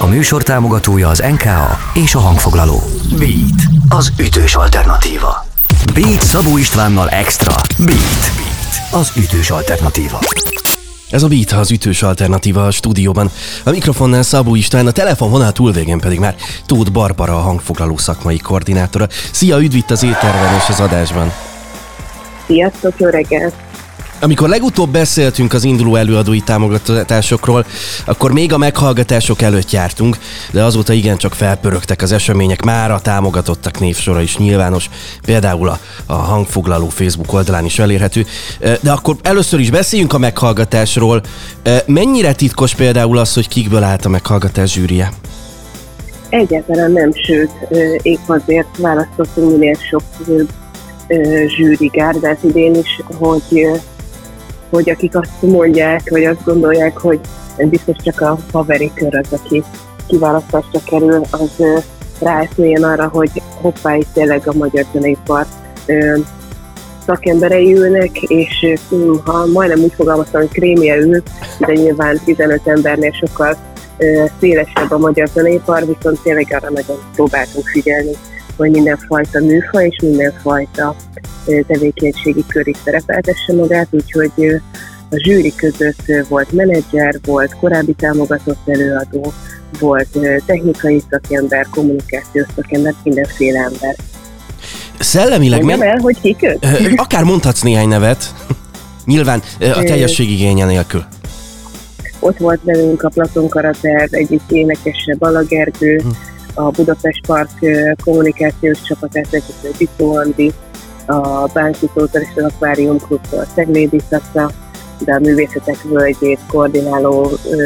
A műsor támogatója az NKA és a hangfoglaló. Beat, az ütős alternatíva. Beat Szabó Istvánnal Extra. Beat, Beat az ütős alternatíva. Ez a Beat az ütős alternatíva a stúdióban. A mikrofonnál Szabó István, a telefonvonal túlvégén pedig már Tóth Barbara, a hangfoglaló szakmai koordinátora. Szia, üdv itt az étterben és az adásban! Sziasztok, jó reggelt! Amikor legutóbb beszéltünk az induló előadói támogatásokról, akkor még a meghallgatások előtt jártunk, de azóta igencsak felpörögtek az események, már a támogatottak névsora is nyilvános, például a, a hangfoglaló Facebook oldalán is elérhető. De akkor először is beszéljünk a meghallgatásról. Mennyire titkos például az, hogy kikből állt a meghallgatás zsűrie? Egyáltalán nem, sőt, épp azért választottunk minél sok zsűrigárdát idén is, hogy hogy akik azt mondják, vagy azt gondolják, hogy biztos csak a haveri kör az, aki kiválasztásra kerül, az ráeszmélyen arra, hogy hoppá, itt tényleg a magyar zeneipar szakemberei ülnek, és ha majdnem úgy fogalmaztam, hogy krémje ül, de nyilván 15 embernél sokkal szélesebb a magyar zeneipar, viszont tényleg arra nagyon próbáltunk figyelni, hogy mindenfajta műfaj és mindenfajta tevékenységi kör is szerepeltesse magát, úgyhogy a zsűri között volt menedzser, volt korábbi támogatott előadó, volt technikai szakember, kommunikációs szakember, mindenféle ember. Szellemileg... Mondjam el, hogy kik ők? Akár mondhatsz néhány nevet. Nyilván a teljesség igénye nélkül. Ott volt velünk a Platon Karater, egyik énekese Balagergő, hm. a Budapest Park kommunikációs csapatát vezető Bitó Andi, a Bánkitótól és az Aquarium Klubtól Szeglédi Szakta, de a művészetek völgyét koordináló ö,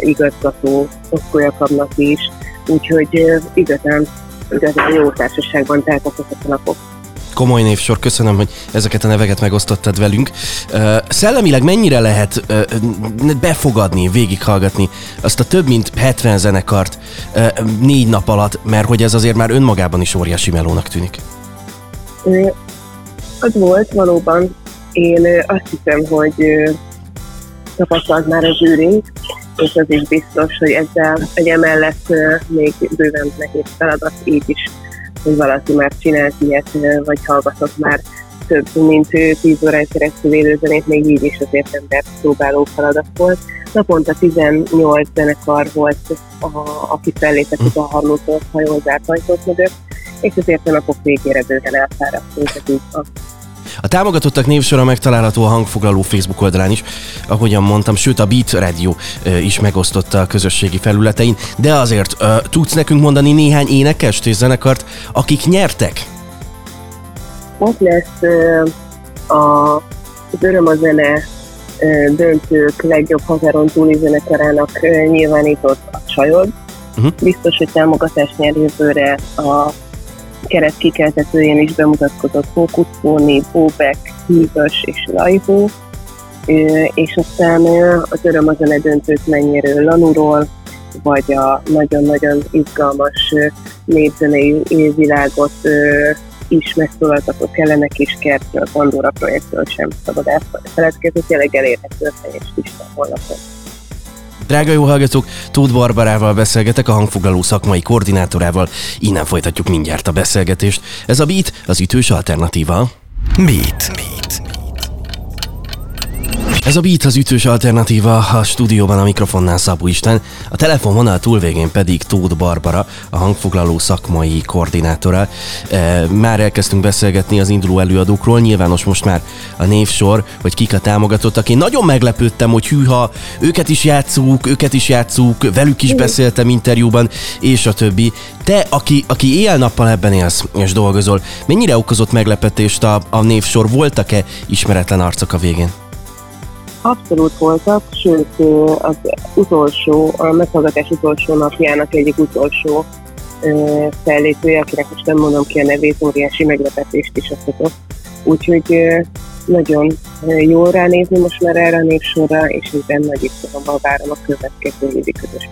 igazgató Oszkó Jakabnak is, úgyhogy ö, igazán, igazán jó társaságban teltek ezek a napok komoly névsor, köszönöm, hogy ezeket a neveket megosztottad velünk. Szellemileg mennyire lehet befogadni, végighallgatni azt a több mint 70 zenekart négy nap alatt, mert hogy ez azért már önmagában is óriási melónak tűnik? Az volt valóban. Én azt hiszem, hogy tapasztalt már a zsűrink, és az is biztos, hogy ezzel egy emellett még bőven nehéz feladat így is, hogy valaki már csinált ilyet, vagy hallgatott már több mint 10 órán keresztül élőzenét, még így is azért ember próbáló feladat volt. Naponta 18 zenekar volt, a, aki fellépett a harlótól hajózárt ajtók mögött, és azért a napok végére bőven elfáradtunk, van. A támogatottak névsora megtalálható a hangfoglaló Facebook oldalán is, ahogyan mondtam, sőt a Beat Radio is megosztotta a közösségi felületein, de azért tudsz nekünk mondani néhány énekest és zenekart, akik nyertek? Ott lesz a, az Öröm a zene döntők legjobb hazáron túli zenekarának nyilvánított a Csajod. Uh-huh. Biztos, hogy támogatást nyer jövőre a keret kikeltetőjén is bemutatkozott Fókuszfóni, Bóbek, Hűvös és Lajhó, és aztán az öröm a zene döntőt mennyire Lanuról, vagy a nagyon-nagyon izgalmas népzenei világot is megszólaltatott kellenek is kertről, Pandora projektről sem szabad elfeledkezni, tényleg elérhető a teljes lista honlapon. Drága jó hallgatók, Tóth Barbarával beszélgetek, a hangfoglaló szakmai koordinátorával. Innen folytatjuk mindjárt a beszélgetést. Ez a Beat, az ütős alternatíva. Beat. Beat. Ez a Beat az ütős alternatíva, a stúdióban a mikrofonnál Szabó Isten, a telefonvonal túlvégén pedig Tóth Barbara, a hangfoglaló szakmai koordinátora. E, már elkezdtünk beszélgetni az induló előadókról, nyilvános most már a névsor, hogy kik a támogatottak. Én nagyon meglepődtem, hogy hűha, őket is játszuk, őket is játszuk, velük is beszéltem interjúban, és a többi. Te, aki, aki éjjel-nappal ebben élsz és dolgozol, mennyire okozott meglepetést a, a névsor? Voltak-e ismeretlen arcok a végén? Abszolút voltak, sőt az utolsó, a meghallgatás utolsó napjának egyik utolsó fellépője, akinek most nem mondom ki a nevét, óriási meglepetést is okozott. Úgyhogy nagyon jó ránézni most már erre a névsorra, és éppen nagy izgalommal várom a következő évi közös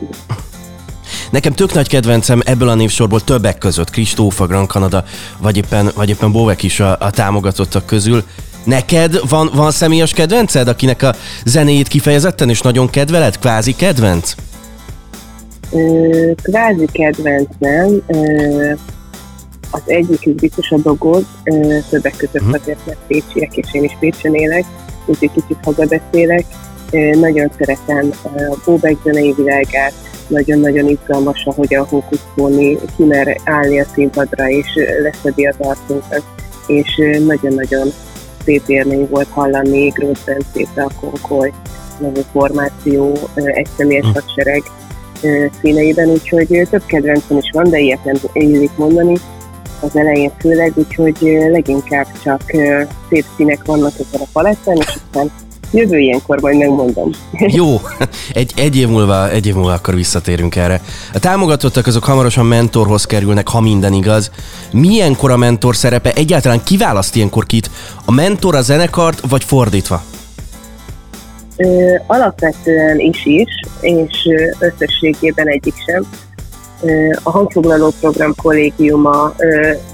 Nekem tök nagy kedvencem ebből a névsorból többek között Kristófa, Gran Canada, vagy éppen, vagy éppen Bovek is a, a támogatottak közül. Neked van, van személyes kedvenced, akinek a zenéjét kifejezetten és nagyon kedveled? Kvázi kedvenc? Kvázi kedvencem, az egyik is biztos a dogoz, többek között uh-huh. azért, mert pécsiek, és én is Pécsen élek, úgyhogy kicsit hazabeszélek. Nagyon szeretem a Bóbek zenei világát, nagyon-nagyon izgalmas, ahogy a Hókusz kimer állni a színpadra, és leszedi az arcunkat, és nagyon-nagyon szép élmény volt hallani Grósz Bencét, a Konkoly nevű formáció, egy személyes hm. hadsereg színeiben, úgyhogy több kedvencem is van, de ilyet nem illik mondani az elején főleg, úgyhogy leginkább csak szép színek vannak ezen a palettán, és aztán Jövő ilyenkor majd megmondom. Jó, egy, egy, év múlva, egy év múlva akkor visszatérünk erre. A támogatottak azok hamarosan mentorhoz kerülnek, ha minden igaz. Milyenkor a mentor szerepe? Egyáltalán kiválaszt ilyenkor kit? A mentor a zenekart, vagy fordítva? Ö, alapvetően is is, és összességében egyik sem. A hangfoglaló program kollégiuma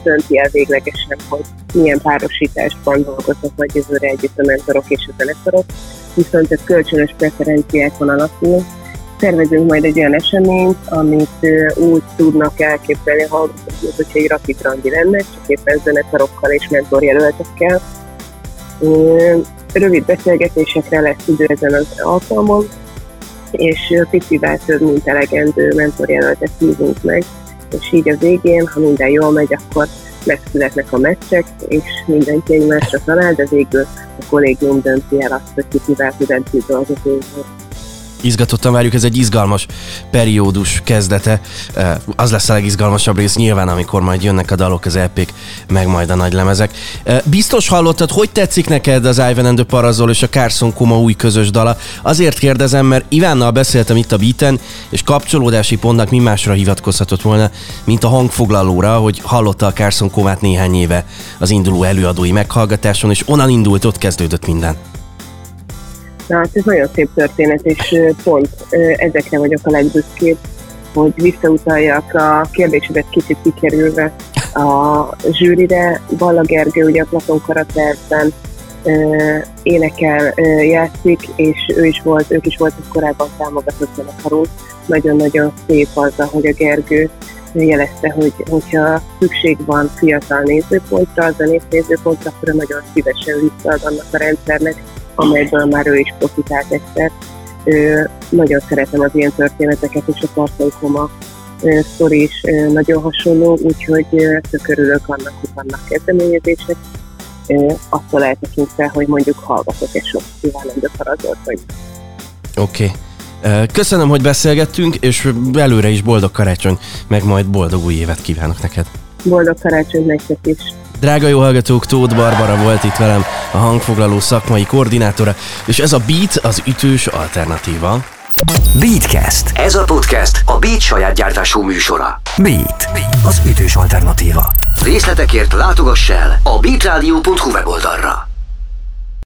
dönti el véglegesen, hogy milyen párosításban dolgoznak majd jövőre együtt a mentorok és a zenekarok, viszont ez kölcsönös preferenciákon alapul. Tervezünk majd egy olyan eseményt, amit úgy tudnak elképzelni a hallgatók, hogyha egy rapid randi lenne, csak éppen zenekarokkal és mentorjelöltekkel. Rövid beszélgetésekre lesz idő ezen az alkalmon, és picivel több, mint elegendő mentorjelöltet hívunk meg, és így a végén, ha minden jól megy, akkor megszületnek a meccsek, és mindenki egymásra talál, de végül a kollégium dönti el azt, hogy ki kivel tud dolgozni. Izgatottan várjuk, ez egy izgalmas periódus kezdete. Eh, az lesz a legizgalmasabb rész nyilván, amikor majd jönnek a dalok, az epik, meg majd a nagy lemezek. Eh, biztos hallottad, hogy tetszik neked az Ivan and the Parazol és a Carson Kuma új közös dala? Azért kérdezem, mert Ivánnal beszéltem itt a beaten, és kapcsolódási pontnak mi másra hivatkozhatott volna, mint a hangfoglalóra, hogy hallotta a Carson Kumát néhány éve az induló előadói meghallgatáson, és onnan indult, ott kezdődött minden. Na hát ez nagyon szép történet, és pont ezekre vagyok a legbüszkébb, hogy visszautaljak a kérdésedet kicsit kikerülve a zsűrire. Balla Gergő ugye a Platon Karaterben énekel, játszik, és ő is volt, ők is voltak korábban támogatott zenekarunk. Nagyon-nagyon szép az, hogy a Gergő jelezte, hogy hogyha szükség van fiatal nézőpontra, zenész nézőpontra, akkor nagyon szívesen visszaad annak a rendszernek, amelyből már ő is profitált egyszer. Nagyon szeretem az ilyen történeteket, és a Tartai Koma sztori is nagyon hasonló, úgyhogy tök örülök annak, hogy vannak kezdeményezések. Attól eltekintve, hogy mondjuk hallgatok egy sok kívánandó farazolt, vagy Oké. Okay. Köszönöm, hogy beszélgettünk, és előre is boldog karácsony, meg majd boldog új évet kívánok neked. Boldog karácsony nektek is. Drága jó hallgatók, Tóth Barbara volt itt velem, a hangfoglaló szakmai koordinátora, és ez a Beat az ütős alternatíva. Beatcast. Ez a podcast a Beat saját gyártású műsora. Beat. Az ütős alternatíva. Részletekért látogass el a beatradio.hu weboldalra.